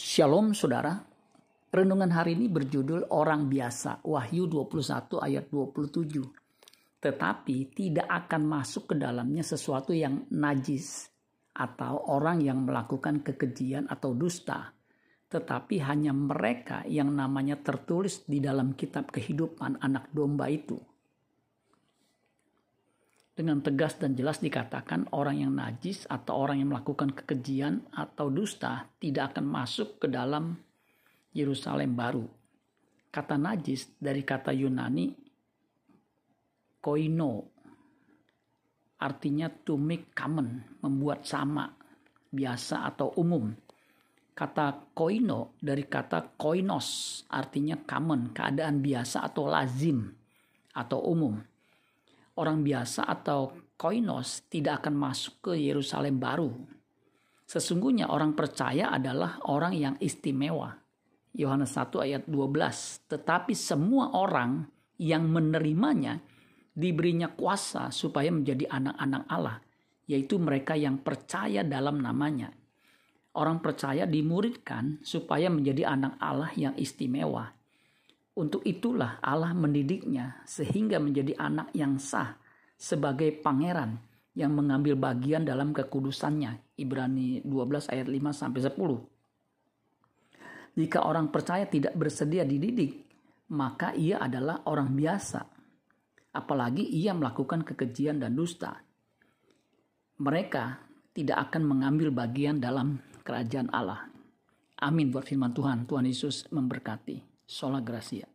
Shalom saudara. Renungan hari ini berjudul Orang Biasa, Wahyu 21 ayat 27. Tetapi tidak akan masuk ke dalamnya sesuatu yang najis atau orang yang melakukan kekejian atau dusta. Tetapi hanya mereka yang namanya tertulis di dalam kitab kehidupan anak domba itu dengan tegas dan jelas dikatakan orang yang najis atau orang yang melakukan kekejian atau dusta tidak akan masuk ke dalam Yerusalem baru. Kata najis dari kata Yunani koino artinya to make common, membuat sama, biasa atau umum. Kata koino dari kata koinos artinya common, keadaan biasa atau lazim atau umum orang biasa atau koinos tidak akan masuk ke Yerusalem baru. Sesungguhnya orang percaya adalah orang yang istimewa. Yohanes 1 ayat 12. Tetapi semua orang yang menerimanya diberinya kuasa supaya menjadi anak-anak Allah, yaitu mereka yang percaya dalam namanya. Orang percaya dimuridkan supaya menjadi anak Allah yang istimewa. Untuk itulah Allah mendidiknya sehingga menjadi anak yang sah sebagai pangeran yang mengambil bagian dalam kekudusannya. Ibrani 12 ayat 5 sampai 10. Jika orang percaya tidak bersedia dididik, maka ia adalah orang biasa. Apalagi ia melakukan kekejian dan dusta. Mereka tidak akan mengambil bagian dalam kerajaan Allah. Amin buat firman Tuhan. Tuhan Yesus memberkati. Sola Gracia.